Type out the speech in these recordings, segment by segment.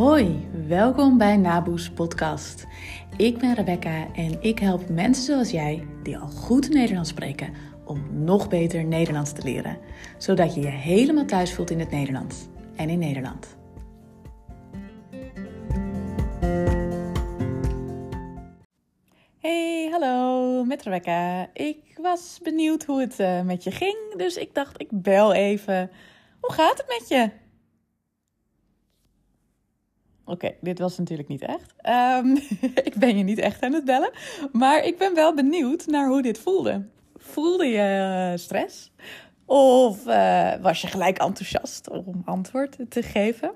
Hoi, welkom bij Naboes Podcast. Ik ben Rebecca en ik help mensen zoals jij, die al goed Nederlands spreken, om nog beter Nederlands te leren. Zodat je je helemaal thuis voelt in het Nederlands en in Nederland. Hey, hallo, met Rebecca. Ik was benieuwd hoe het uh, met je ging, dus ik dacht ik bel even. Hoe gaat het met je? Oké, dit was natuurlijk niet echt. Um, ik ben je niet echt aan het bellen. Maar ik ben wel benieuwd naar hoe dit voelde. Voelde je stress? Of uh, was je gelijk enthousiast om antwoord te geven?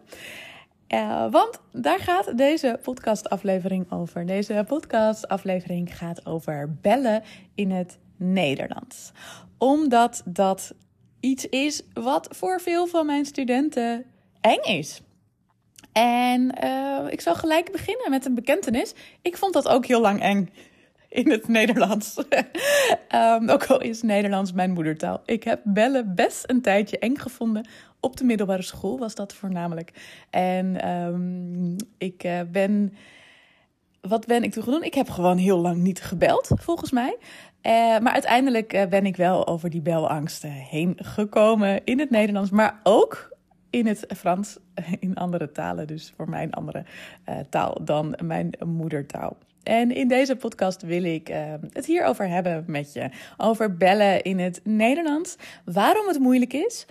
Uh, want daar gaat deze podcastaflevering over. Deze podcastaflevering gaat over bellen in het Nederlands. Omdat dat iets is wat voor veel van mijn studenten eng is. En uh, ik zal gelijk beginnen met een bekentenis. Ik vond dat ook heel lang eng in het Nederlands. um, ook al is Nederlands mijn moedertaal. Ik heb bellen best een tijdje eng gevonden. Op de middelbare school was dat voornamelijk. En um, ik uh, ben. Wat ben ik toen gedaan? Ik heb gewoon heel lang niet gebeld, volgens mij. Uh, maar uiteindelijk ben ik wel over die belangsten heen gekomen in het Nederlands. Maar ook in het Frans, in andere talen, dus voor mij een andere uh, taal dan mijn moedertaal. En in deze podcast wil ik uh, het hierover hebben met je. Over bellen in het Nederlands. Waarom het moeilijk is.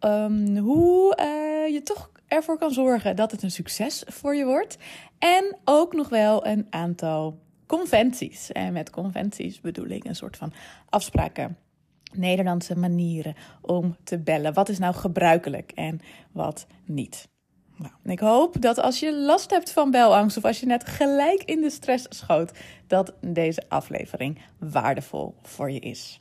Um, hoe uh, je toch ervoor kan zorgen dat het een succes voor je wordt. En ook nog wel een aantal conventies. En met conventies bedoel ik een soort van afspraken Nederlandse manieren om te bellen. Wat is nou gebruikelijk en wat niet? Nou, ik hoop dat als je last hebt van belangst of als je net gelijk in de stress schoot, dat deze aflevering waardevol voor je is.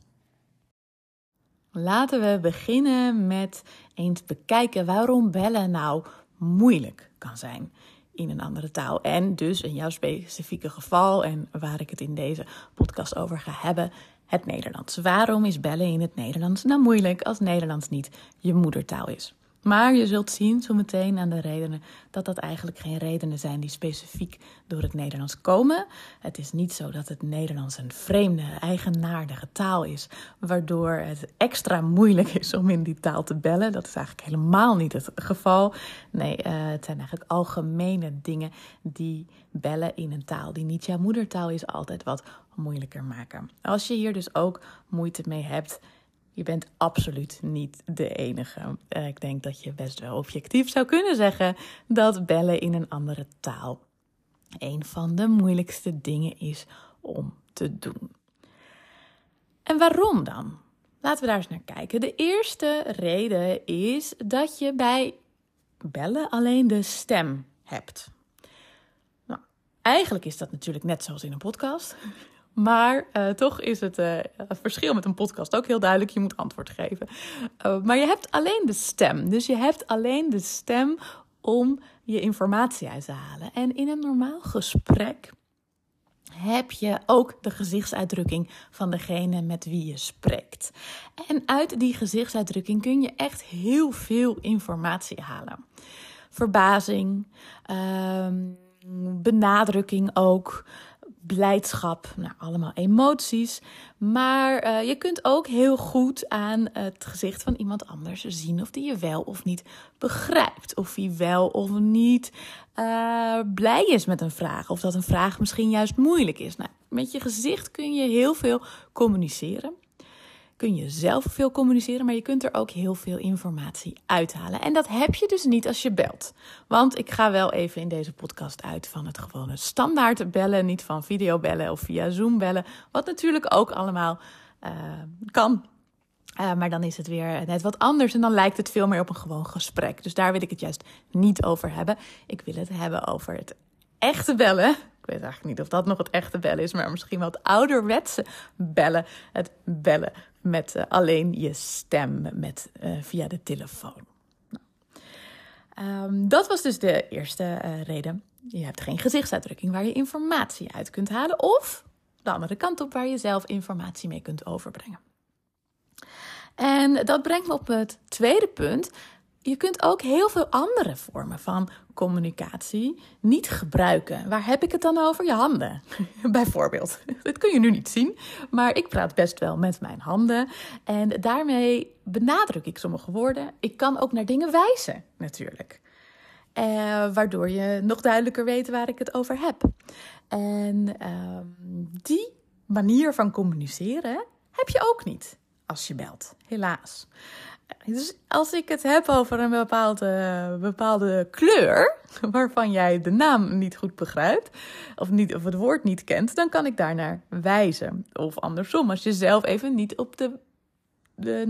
Laten we beginnen met eens bekijken waarom bellen nou moeilijk kan zijn in een andere taal. En dus in jouw specifieke geval en waar ik het in deze podcast over ga hebben, het Nederlands. Waarom is bellen in het Nederlands nou moeilijk als Nederlands niet je moedertaal is? Maar je zult zien zo meteen aan de redenen dat dat eigenlijk geen redenen zijn die specifiek door het Nederlands komen. Het is niet zo dat het Nederlands een vreemde, eigenaardige taal is, waardoor het extra moeilijk is om in die taal te bellen. Dat is eigenlijk helemaal niet het geval. Nee, uh, het zijn eigenlijk algemene dingen die bellen in een taal die niet jouw moedertaal is, altijd wat moeilijker maken. Als je hier dus ook moeite mee hebt je bent absoluut niet de enige. Eh, ik denk dat je best wel objectief zou kunnen zeggen dat bellen in een andere taal een van de moeilijkste dingen is om te doen. En waarom dan? Laten we daar eens naar kijken. De eerste reden is dat je bij bellen alleen de stem hebt. Nou, eigenlijk is dat natuurlijk net zoals in een podcast. Maar uh, toch is het, uh, het, verschil met een podcast ook heel duidelijk. Je moet antwoord geven. Uh, maar je hebt alleen de stem. Dus je hebt alleen de stem om je informatie uit te halen. En in een normaal gesprek heb je ook de gezichtsuitdrukking van degene met wie je spreekt. En uit die gezichtsuitdrukking kun je echt heel veel informatie halen. Verbazing, ehm, benadrukking ook blijdschap, nou, allemaal emoties. Maar uh, je kunt ook heel goed aan het gezicht van iemand anders zien of die je wel of niet begrijpt. Of hij wel of niet uh, blij is met een vraag. Of dat een vraag misschien juist moeilijk is. Nou, met je gezicht kun je heel veel communiceren kun je zelf veel communiceren, maar je kunt er ook heel veel informatie uithalen. En dat heb je dus niet als je belt. Want ik ga wel even in deze podcast uit van het gewone standaard bellen, niet van videobellen of via Zoom bellen, wat natuurlijk ook allemaal uh, kan. Uh, maar dan is het weer net wat anders en dan lijkt het veel meer op een gewoon gesprek. Dus daar wil ik het juist niet over hebben. Ik wil het hebben over het echte bellen. Ik weet eigenlijk niet of dat nog het echte bellen is, maar misschien wel het ouderwetse bellen. Het bellen met uh, alleen je stem met, uh, via de telefoon. Nou, um, dat was dus de eerste uh, reden. Je hebt geen gezichtsuitdrukking waar je informatie uit kunt halen. Of de andere kant op waar je zelf informatie mee kunt overbrengen. En dat brengt me op het tweede punt. je kunt ook heel veel andere vormen van communicatie niet gebruiken. Waar heb ik het dan over? Je handen, bijvoorbeeld. Dat kun je nu niet zien, maar ik praat best wel met mijn handen. En daarmee benadruk ik sommige woorden. Ik kan ook naar dingen wijzen, natuurlijk. Eh, waardoor je nog duidelijker weet waar ik het over heb. En ehm, die manier van communiceren heb je ook niet als je belt, helaas. Dus als ik het heb over een bepaalde, bepaalde kleur, waarvan jij de naam niet goed begrijpt, of, niet, of het woord niet kent, dan kan ik daarnaar wijzen. Of andersom, als je zelf even niet op de,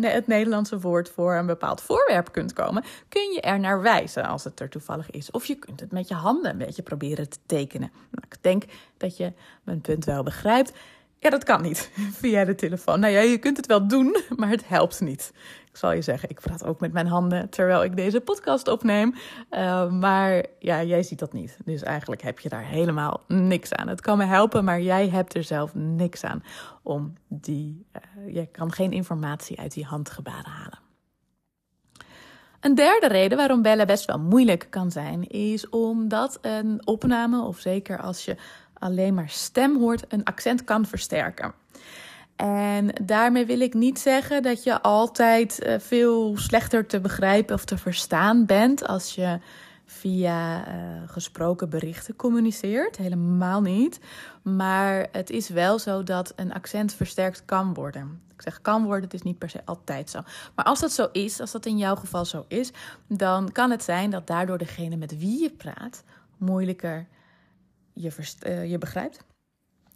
het Nederlandse woord voor een bepaald voorwerp kunt komen, kun je er naar wijzen als het er toevallig is. Of je kunt het met je handen een beetje proberen te tekenen. Nou, ik denk dat je mijn punt wel begrijpt. Ja, dat kan niet via de telefoon. Nou ja, je kunt het wel doen, maar het helpt niet. Ik zal je zeggen, ik praat ook met mijn handen terwijl ik deze podcast opneem. Uh, maar ja, jij ziet dat niet. Dus eigenlijk heb je daar helemaal niks aan. Het kan me helpen, maar jij hebt er zelf niks aan. Om die, uh, je kan geen informatie uit die handgebaren halen. Een derde reden waarom bellen best wel moeilijk kan zijn, is omdat een opname, of zeker als je alleen maar stem hoort, een accent kan versterken. En daarmee wil ik niet zeggen dat je altijd eh, veel slechter te begrijpen of te verstaan bent als je via uh, gesproken berichten communiceert. Helemaal niet. Maar het is wel zo dat een accent versterkt kan worden. Ik zeg kan worden, het is niet per se altijd zo. Maar als dat zo is, als dat in jouw geval zo is, dan kan het zijn dat daardoor degene met wie je praat moeilijker je, uh, je begrijpt.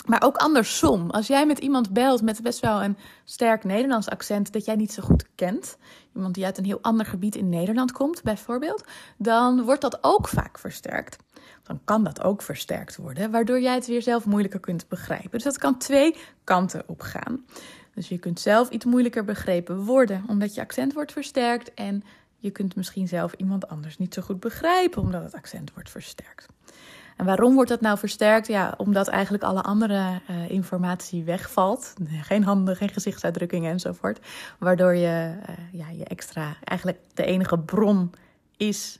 Maar ook andersom. Als jij met iemand belt met best wel een sterk Nederlands accent dat jij niet zo goed kent, iemand die uit een heel ander gebied in Nederland komt bijvoorbeeld, dan wordt dat ook vaak versterkt. Dan kan dat ook versterkt worden, waardoor jij het weer zelf moeilijker kunt begrijpen. Dus dat kan twee kanten op gaan. Dus je kunt zelf iets moeilijker begrepen worden omdat je accent wordt versterkt en je kunt misschien zelf iemand anders niet zo goed begrijpen omdat het accent wordt versterkt. En waarom wordt dat nou versterkt? Ja, omdat eigenlijk alle andere uh, informatie wegvalt. Geen handen, geen gezichtsuitdrukkingen enzovoort. Waardoor je, uh, ja, je extra, eigenlijk de enige bron is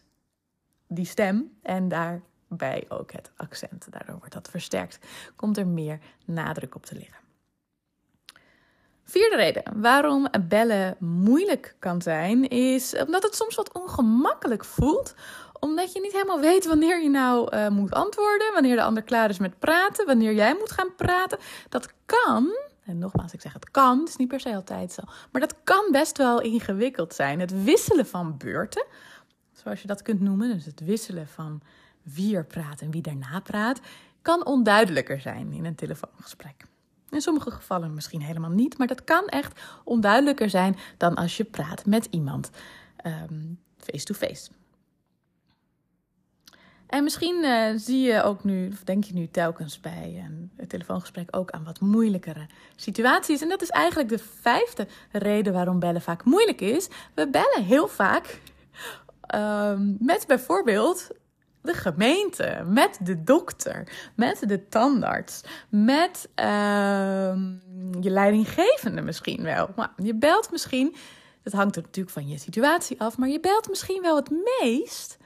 die stem. En daarbij ook het accent. Daardoor wordt dat versterkt. Komt er meer nadruk op te liggen. Vierde reden waarom bellen moeilijk kan zijn, is omdat het soms wat ongemakkelijk voelt omdat je niet helemaal weet wanneer je nou uh, moet antwoorden, wanneer de ander klaar is met praten, wanneer jij moet gaan praten. Dat kan, en nogmaals, ik zeg het kan, het is niet per se altijd zo, maar dat kan best wel ingewikkeld zijn. Het wisselen van beurten, zoals je dat kunt noemen, dus het wisselen van wie er praat en wie daarna praat, kan onduidelijker zijn in een telefoongesprek. In sommige gevallen misschien helemaal niet, maar dat kan echt onduidelijker zijn dan als je praat met iemand um, face-to-face. face to face en misschien uh, zie je ook nu, of denk je nu telkens bij een telefoongesprek ook aan wat moeilijkere situaties. En dat is eigenlijk de vijfde reden waarom bellen vaak moeilijk is. We bellen heel vaak uh, met bijvoorbeeld de gemeente, met de dokter, met de tandarts, met uh, je leidinggevende misschien wel. Maar je belt misschien, dat hangt er natuurlijk van je situatie af, maar je belt misschien wel het meest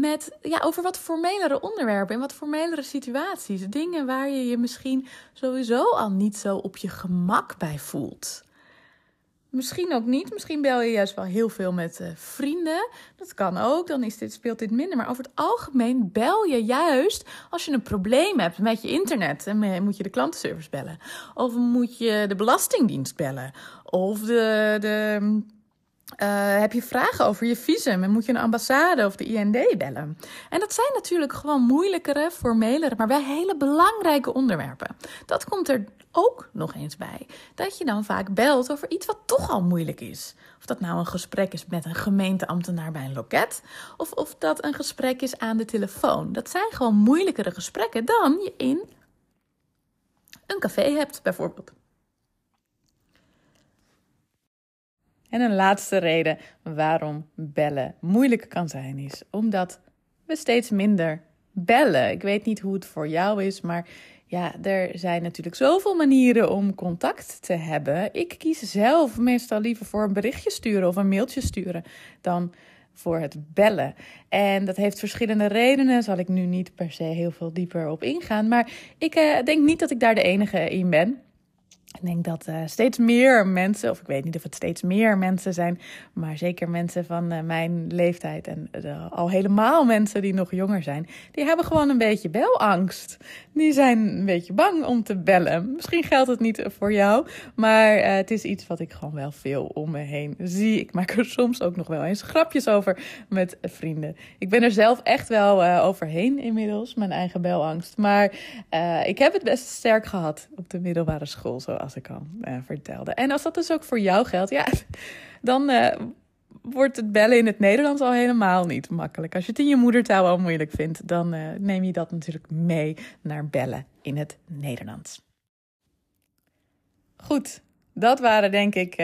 met, ja, over wat formelere onderwerpen en wat formelere situaties. Dingen waar je je misschien sowieso al niet zo op je gemak bij voelt. Misschien ook niet. Misschien bel je juist wel heel veel met uh, vrienden. Dat kan ook. Dan is dit, speelt dit minder. Maar over het algemeen bel je juist als je een probleem hebt met je internet. En moet je de klantenservice bellen. Of moet je de belastingdienst bellen. Of de, de uh, heb je vragen over je visum en moet je een ambassade of de IND bellen? En dat zijn natuurlijk gewoon moeilijkere, formelere, maar wel hele belangrijke onderwerpen. Dat komt er ook nog eens bij. Dat je dan vaak belt over iets wat toch al moeilijk is. Of dat nou een gesprek is met een gemeenteambtenaar bij een loket, of of dat een gesprek is aan de telefoon. Dat zijn gewoon moeilijkere gesprekken dan je in een café hebt, bijvoorbeeld. En een laatste reden waarom bellen moeilijk kan zijn is omdat we steeds minder bellen. Ik weet niet hoe het voor jou is, maar ja, er zijn natuurlijk zoveel manieren om contact te hebben. Ik kies zelf meestal liever voor een berichtje sturen of een mailtje sturen dan voor het bellen. En dat heeft verschillende redenen. Zal ik nu niet per se heel veel dieper op ingaan. Maar ik uh, denk niet dat ik daar de enige in ben. Ik denk dat uh, steeds meer mensen, of ik weet niet of het steeds meer mensen zijn, maar zeker mensen van uh, mijn leeftijd en uh, al helemaal mensen die nog jonger zijn, die hebben gewoon een beetje belangst. Die zijn een beetje bang om te bellen. Misschien geldt het niet voor jou, maar het is iets wat ik gewoon wel veel om me heen zie. Ik maak er soms ook nog wel eens grapjes over met vrienden. Ik ben er zelf echt wel overheen inmiddels, mijn eigen belangst. Maar ik heb het best sterk gehad op de middelbare school, zoals ik al uh, vertelde. En als dat dus ook voor jou geldt, ja, dan uh, wordt het bellen in het Nederlands al helemaal niet makkelijk. Als je het in je moedertaal al moeilijk vindt, dan uh, neem je dat natuurlijk mee naar bellen in het Nederlands. Goed, dat waren denk ik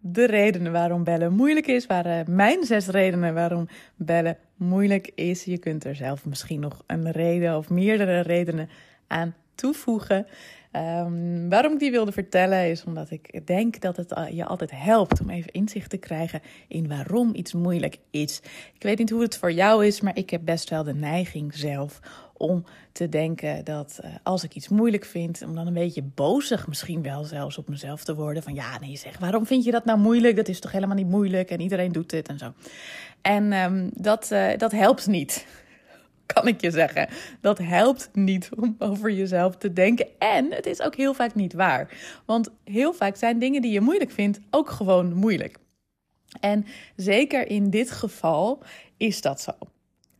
de redenen waarom bellen moeilijk is. Waren mijn zes redenen waarom bellen moeilijk is. Je kunt er zelf misschien nog een reden of meerdere redenen aan toevoegen. Um, waarom ik die wilde vertellen is omdat ik denk dat het je altijd helpt om even inzicht te krijgen in waarom iets moeilijk is. Ik weet niet hoe het voor jou is, maar ik heb best wel de neiging zelf om te denken dat uh, als ik iets moeilijk vind, om dan een beetje bozig misschien wel zelfs op mezelf te worden. Van ja, nee, zeg, waarom vind je dat nou moeilijk? Dat is toch helemaal niet moeilijk en iedereen doet dit en zo. En um, dat, uh, dat helpt niet kan ik je zeggen. Dat helpt niet om over jezelf te denken. En het is ook heel vaak niet waar. Want heel vaak zijn dingen die je moeilijk vindt ook gewoon moeilijk. En zeker in dit geval is dat zo.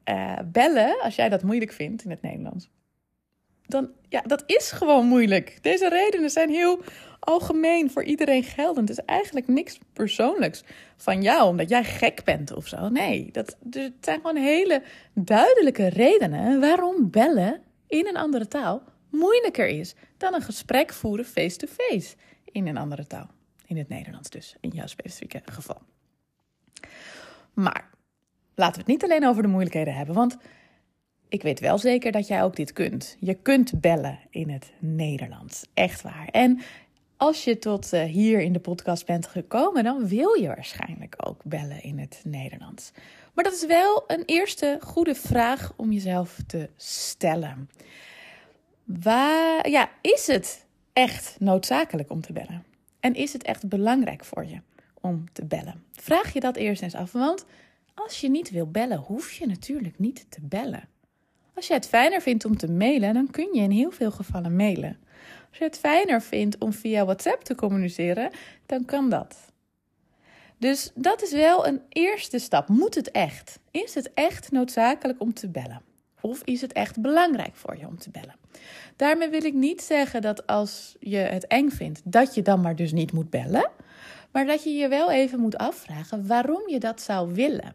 Uh, bellen, als jij dat moeilijk vindt in het Nederlands, dan ja, dat is gewoon moeilijk. Deze redenen zijn heel algemeen voor iedereen geldend. Het is eigenlijk niks persoonlijks van jou, omdat jij gek bent of zo. Nee, dat, het zijn gewoon hele duidelijke redenen waarom bellen in een andere taal moeilijker is dan een gesprek voeren face-to-face in een andere taal. In het Nederlands dus, in jouw specifieke geval. Maar laten we het niet alleen over de moeilijkheden hebben, want ik weet wel zeker dat jij ook dit kunt. Je kunt bellen in het Nederlands. Echt waar. En als je tot uh, hier in de podcast bent gekomen, dan wil je waarschijnlijk ook bellen in het Nederlands. Maar dat is wel een eerste goede vraag om jezelf te stellen. Waar, ja, is het echt noodzakelijk om te bellen? En is het echt belangrijk voor je om te bellen? Vraag je dat eerst eens af, want als je niet wil bellen, hoef je natuurlijk niet te bellen. Als je het fijner vindt om te mailen, dan kun je in heel veel gevallen mailen. Als je het fijner vindt om via WhatsApp te communiceren, dan kan dat. Dus dat is wel een eerste stap. Moet het echt? Is het echt noodzakelijk om te bellen? Of is het echt belangrijk voor je om te bellen? Daarmee wil ik niet zeggen dat als je het eng vindt, dat je dan maar dus niet moet bellen. Maar dat je je wel even moet afvragen waarom je dat zou willen.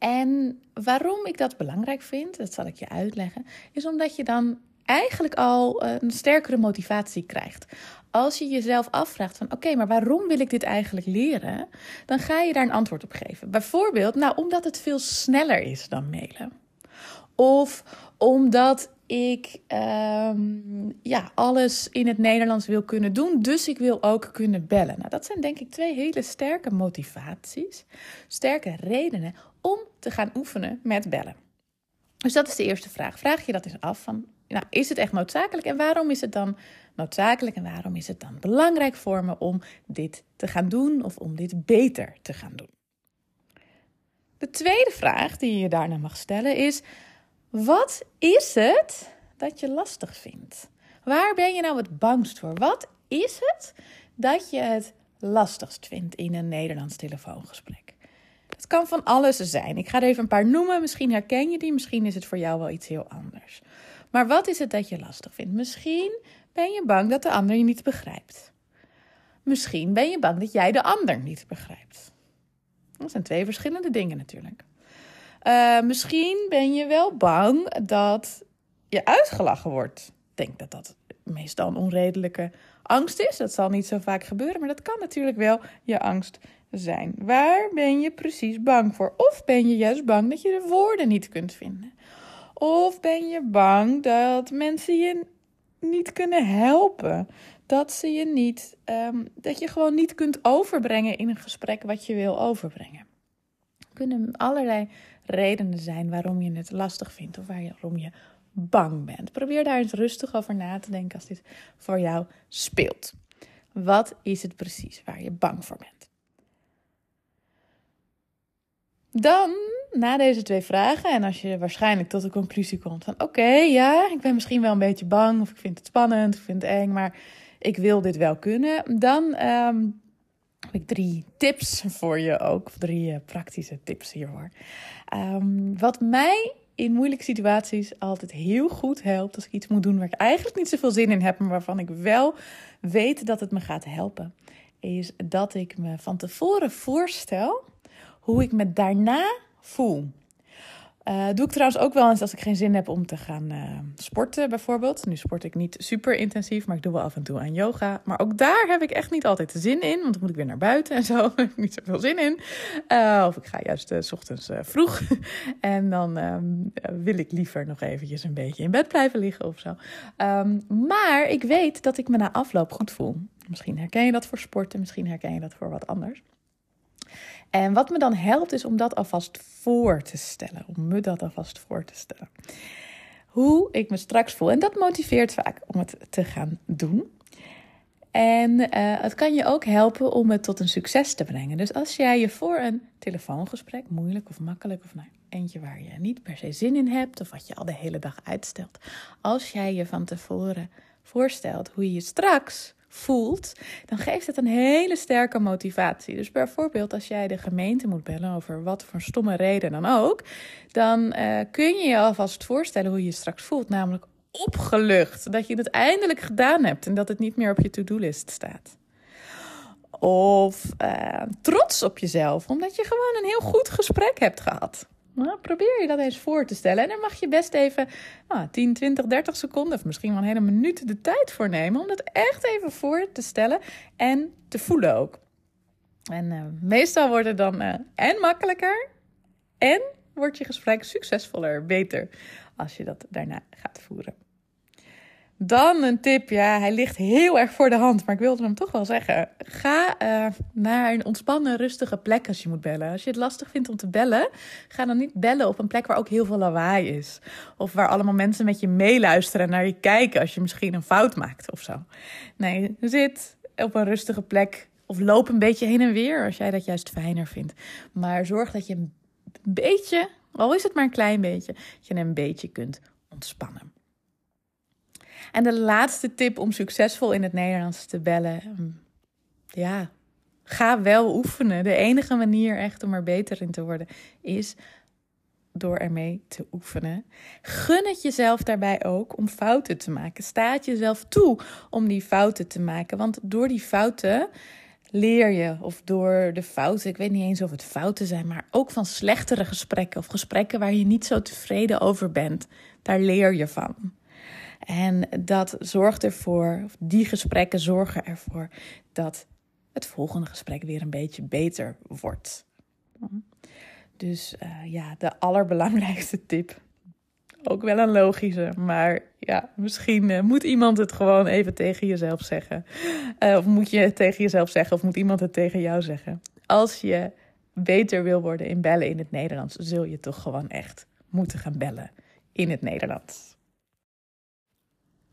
En waarom ik dat belangrijk vind, dat zal ik je uitleggen, is omdat je dan eigenlijk al een sterkere motivatie krijgt. Als je jezelf afvraagt van oké, maar waarom wil ik dit eigenlijk leren? Dan ga je daar een antwoord op geven. Bijvoorbeeld, nou omdat het veel sneller is dan mailen. Of omdat ik um, ja, alles in het Nederlands wil kunnen doen, dus ik wil ook kunnen bellen. Nou, dat zijn denk ik twee hele sterke motivaties, sterke redenen om te gaan oefenen met bellen. Dus dat is de eerste vraag. Vraag je dat eens af van, nou, is het echt noodzakelijk en waarom is het dan noodzakelijk en waarom is het dan belangrijk voor me om dit te gaan doen of om dit beter te gaan doen? De tweede vraag die je daarna mag stellen is: wat is het dat je lastig vindt? Waar ben je nou het bangst voor? Wat is het dat je het lastigst vindt in een Nederlands telefoongesprek? Het kan van alles zijn. Ik ga er even een paar noemen. Misschien herken je die, misschien is het voor jou wel iets heel anders. Maar wat is het dat je lastig vindt? Misschien ben je bang dat de ander je niet begrijpt. Misschien ben je bang dat jij de ander niet begrijpt. Dat zijn twee verschillende dingen natuurlijk. Uh, misschien ben je wel bang dat je uitgelachen wordt. Ik denk dat dat meestal een onredelijke angst is. Dat zal niet zo vaak gebeuren, maar dat kan natuurlijk wel je angst zijn. Waar ben je precies bang voor? Of ben je juist bang dat je de woorden niet kunt vinden? Of ben je bang dat mensen je niet kunnen helpen? Dat ze je niet, ehm, dat je gewoon niet kunt overbrengen in een gesprek wat je wil overbrengen. Er kunnen allerlei redenen zijn waarom je het lastig vindt of waarom je bang bent. Probeer daar eens rustig over na te denken als dit voor jou speelt. Wat is het precies waar je bang voor bent? Dan, na deze twee vragen, en als je waarschijnlijk tot de conclusie komt van: oké, ja, ik ben misschien wel een beetje bang, of ik vind het spannend, ik vind het eng, maar ik wil dit wel kunnen, dan ehm, heb ik drie tips voor je ook, drie uh, praktische tips hiervoor. Um, wat mij in moeilijke situaties altijd heel goed helpt als ik iets moet doen waar ik eigenlijk niet zoveel zin in heb, maar waarvan ik wel weet dat het me gaat helpen, is dat ik me van tevoren voorstel hoe ik me daarna voel. Uh, doe ik trouwens ook wel eens als ik geen zin heb om te gaan uh, sporten, bijvoorbeeld. Nu sport ik niet super intensief, maar ik doe wel af en toe aan yoga. Maar ook daar heb ik echt niet altijd de zin in, want dan moet ik weer naar buiten en zo. Daar heb ik niet zoveel zin in. Uh, of ik ga juist s ochtends vroeg. en dan um, wil ik liever nog eventjes een beetje in bed blijven liggen of zo. Um, maar ik weet dat ik me na afloop goed voel. Misschien herken je dat voor sporten, misschien herken je dat voor wat anders. En wat me dan helpt is om dat alvast voor te stellen. Om me dat alvast voor te stellen. Hoe ik me straks voel. En dat motiveert vaak om het te gaan doen. En uh, het kan je ook helpen om het tot een succes te brengen. Dus als jij je voor een telefoongesprek, moeilijk of makkelijk, of nou, eentje waar je niet per se zin in hebt, of wat je al de hele dag uitstelt. Als jij je van tevoren voorstelt hoe je je straks voelt, dan geeft het een hele sterke motivatie. Dus bijvoorbeeld als jij de gemeente moet bellen over wat voor stomme reden dan ook, dan uh, kun je je alvast voorstellen hoe je straks voelt, namelijk opgelucht dat je het eindelijk gedaan hebt en dat het niet meer op je to-do-list staat. Of uh, trots op jezelf, omdat je gewoon een heel goed gesprek hebt gehad. Nou, probeer je dat eens voor te stellen. En daar mag je best even nou, 10, 20, 30 seconden of misschien wel een hele minuut de tijd voor nemen. Om dat echt even voor te stellen en te voelen ook. En uh, meestal wordt het dan uh, en makkelijker en wordt je gesprek succesvoller, beter als je dat daarna gaat voeren. Dan een tip, ja, hij ligt heel erg voor de hand, maar ik wilde hem toch wel zeggen. Ga uh, naar een ontspannen, rustige plek als je moet bellen. Als je het lastig vindt om te bellen, ga dan niet bellen op een plek waar ook heel veel lawaai is. Of waar allemaal mensen met je meeluisteren en naar je kijken als je misschien een fout maakt of zo. Nee, zit op een rustige plek of loop een beetje heen en weer als jij dat juist fijner vindt. Maar zorg dat je een beetje, al is het maar een klein beetje, dat je een beetje kunt ontspannen. En de laatste tip om succesvol in het Nederlands te bellen. Mm, ja, ga wel oefenen. De enige manier echt om er beter in te worden is door ermee te oefenen. Gun het jezelf daarbij ook om fouten te maken. Sta jezelf toe om die fouten te maken. Want door die fouten leer je, of door de fouten, ik weet niet eens of het fouten zijn, maar ook van slechtere gesprekken of gesprekken waar je niet zo tevreden over bent. Daar leer je van. En dat zorgt ervoor, die gesprekken zorgen ervoor dat het volgende gesprek weer een beetje beter wordt. Dus uh, ja, de allerbelangrijkste tip. Ook wel een logische, maar ja, misschien uh, moet iemand het gewoon even tegen jezelf zeggen. Uh, of moet je het tegen jezelf zeggen, of moet iemand het tegen jou zeggen. Als je beter wil worden in bellen in het Nederlands, zul je toch gewoon echt moeten gaan bellen in het Nederlands.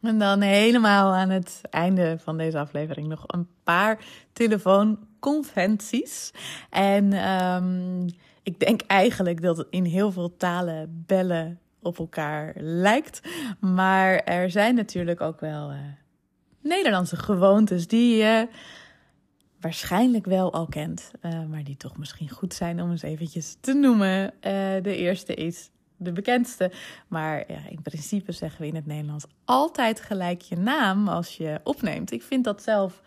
En dan helemaal aan het einde van deze aflevering nog een paar telefoonconventies. En um, ik denk eigenlijk dat het in heel veel talen bellen op elkaar lijkt. Maar er zijn natuurlijk ook wel uh, Nederlandse gewoontes die je waarschijnlijk wel al kent. Uh, maar die toch misschien goed zijn om eens eventjes te noemen. Uh, de eerste is de bekendste. Maar ja, in principe zeggen we in het Nederlands altijd gelijk je naam als je opneemt. Ik vind dat zelf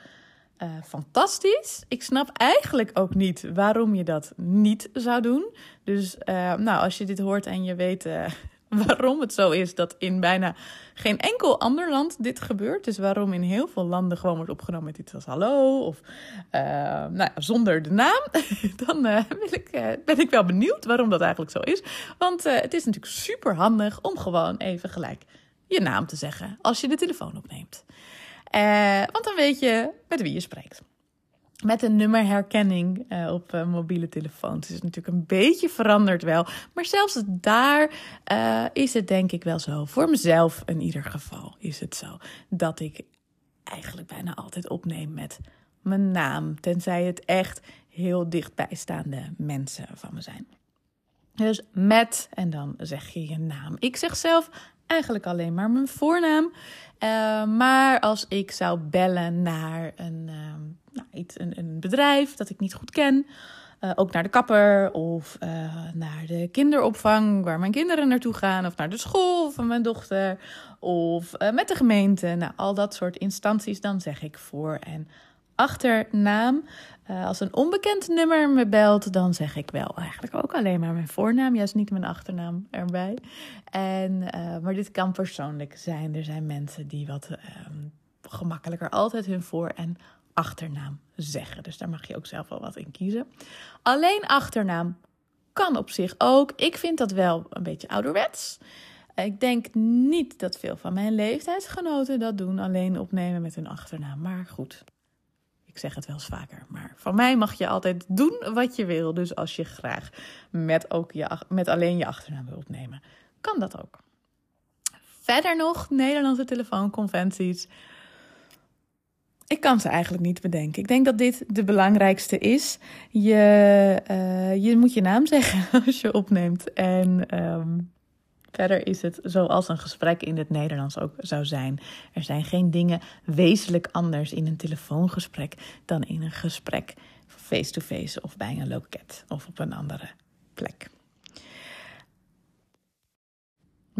uh, fantastisch. Ik snap eigenlijk ook niet waarom je dat niet zou doen. Dus uh, nou, als je dit hoort en je weet. Uh, waarom het zo is dat in bijna geen enkel ander land dit gebeurt. Dus waarom in heel veel landen gewoon wordt opgenomen met iets als hallo of uh, nou ja, zonder de naam. Dan uh, wil ik, uh, ben ik wel benieuwd waarom dat eigenlijk zo is. Want het is natuurlijk super handig om gewoon even gelijk je naam te zeggen als je de telefoon opneemt. want dan weet je met wie je spreekt met een nummerherkenning uh, op uh, mobiele telefoons. Het is natuurlijk een beetje veranderd wel. Maar zelfs daar uh, is het denk ik wel zo. Voor mezelf in ieder geval is het zo. Dat ik eigenlijk bijna altijd opneem met mijn naam. Tenzij het echt heel dichtbijstaande mensen van me zijn. Dus met en dan zeg je je naam. Ik zeg zelf eigenlijk alleen maar mijn voornaam. maar als ik zou bellen naar een ehm, nou, iets, een, een, bedrijf dat ik niet goed ken. Uh, ook naar de kapper of uh, naar de kinderopvang waar mijn kinderen naartoe gaan. Of naar de school van mijn dochter. Of met de gemeente. Nou, al dat soort instanties. Dan zeg ik voor en achternaam. als een onbekend nummer me belt, dan zeg ik wel eigenlijk ook alleen maar mijn voornaam. Juist niet mijn achternaam erbij. En, maar dit kan persoonlijk zijn. Er zijn mensen die wat ehm, gemakkelijker altijd hun voor- en achternaam zeggen. Dus daar mag je ook zelf wel wat in kiezen. Alleen achternaam kan op zich ook. Ik vind dat wel een beetje ouderwets. Ik denk niet dat veel van mijn leeftijdsgenoten dat doen, alleen opnemen met hun achternaam. Maar goed, zeg het wel eens vaker. Maar van mij mag je altijd doen wat je wil. Dus als je graag met, ook je, met alleen je achternaam wil opnemen, kan dat ook. Verder nog Nederlandse telefoonconventies. Ik kan ze eigenlijk niet bedenken. Ik denk dat dit de belangrijkste is. Je, uh, je moet je naam zeggen als je opneemt. En um, verder is het zoals een gesprek in het Nederlands ook zou zijn. Er zijn geen dingen wezenlijk anders in een telefoongesprek dan in een gesprek face-to-face -face of bij een loket of op een andere plek.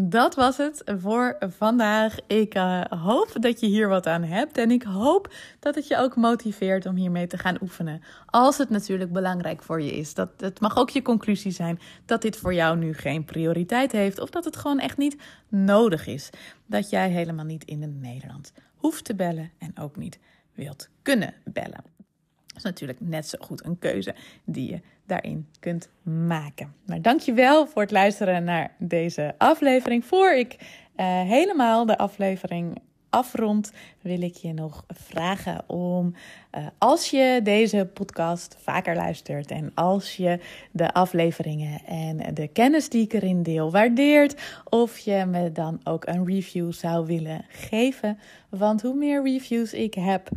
Dat was het voor vandaag. Ik uh, hoop dat je hier wat aan hebt. En ik hoop dat het je ook motiveert om hiermee te gaan oefenen. Als het natuurlijk belangrijk voor je is. Dat, het mag ook je conclusie zijn dat dit voor jou nu geen prioriteit heeft. Of dat het gewoon echt niet nodig is. Dat jij helemaal niet in het Nederland hoeft te bellen. En ook niet wilt kunnen bellen. Dat is natuurlijk net zo goed een keuze die je daarin kunt maken. Maar dankjewel voor het luisteren naar deze aflevering. Voor ik uh, helemaal de aflevering afrond, wil ik je nog vragen om, uh, als je deze podcast vaker luistert en als je de afleveringen en de kennis die ik erin deel waardeert, of je me dan ook een review zou willen geven. Want hoe meer reviews ik heb,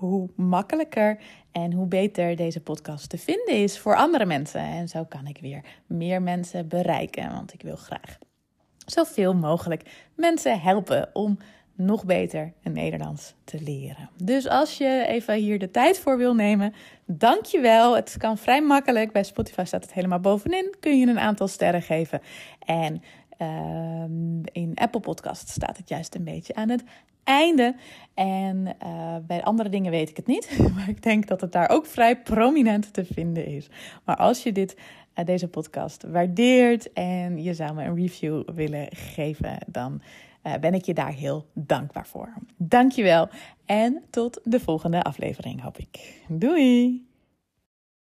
hoe makkelijker en hoe beter deze podcast te vinden is voor andere mensen. En zo kan ik weer meer mensen bereiken, want ik wil graag zoveel mogelijk mensen helpen om nog beter een Nederlands te leren. Dus als je even hier de tijd voor wil nemen, dank je wel. Het kan vrij makkelijk. Bij Spotify staat het helemaal bovenin. Kun je een aantal sterren geven. En uh, in Apple Podcast staat het juist een beetje aan het einde. En uh, bij andere dingen weet ik het niet. Maar ik denk dat het daar ook vrij prominent te vinden is. Maar als je dit, uh, deze podcast waardeert en je zou me een review willen geven, dan uh, ben ik je daar heel dankbaar voor. Dankjewel en tot de volgende aflevering, hoop ik. Doei!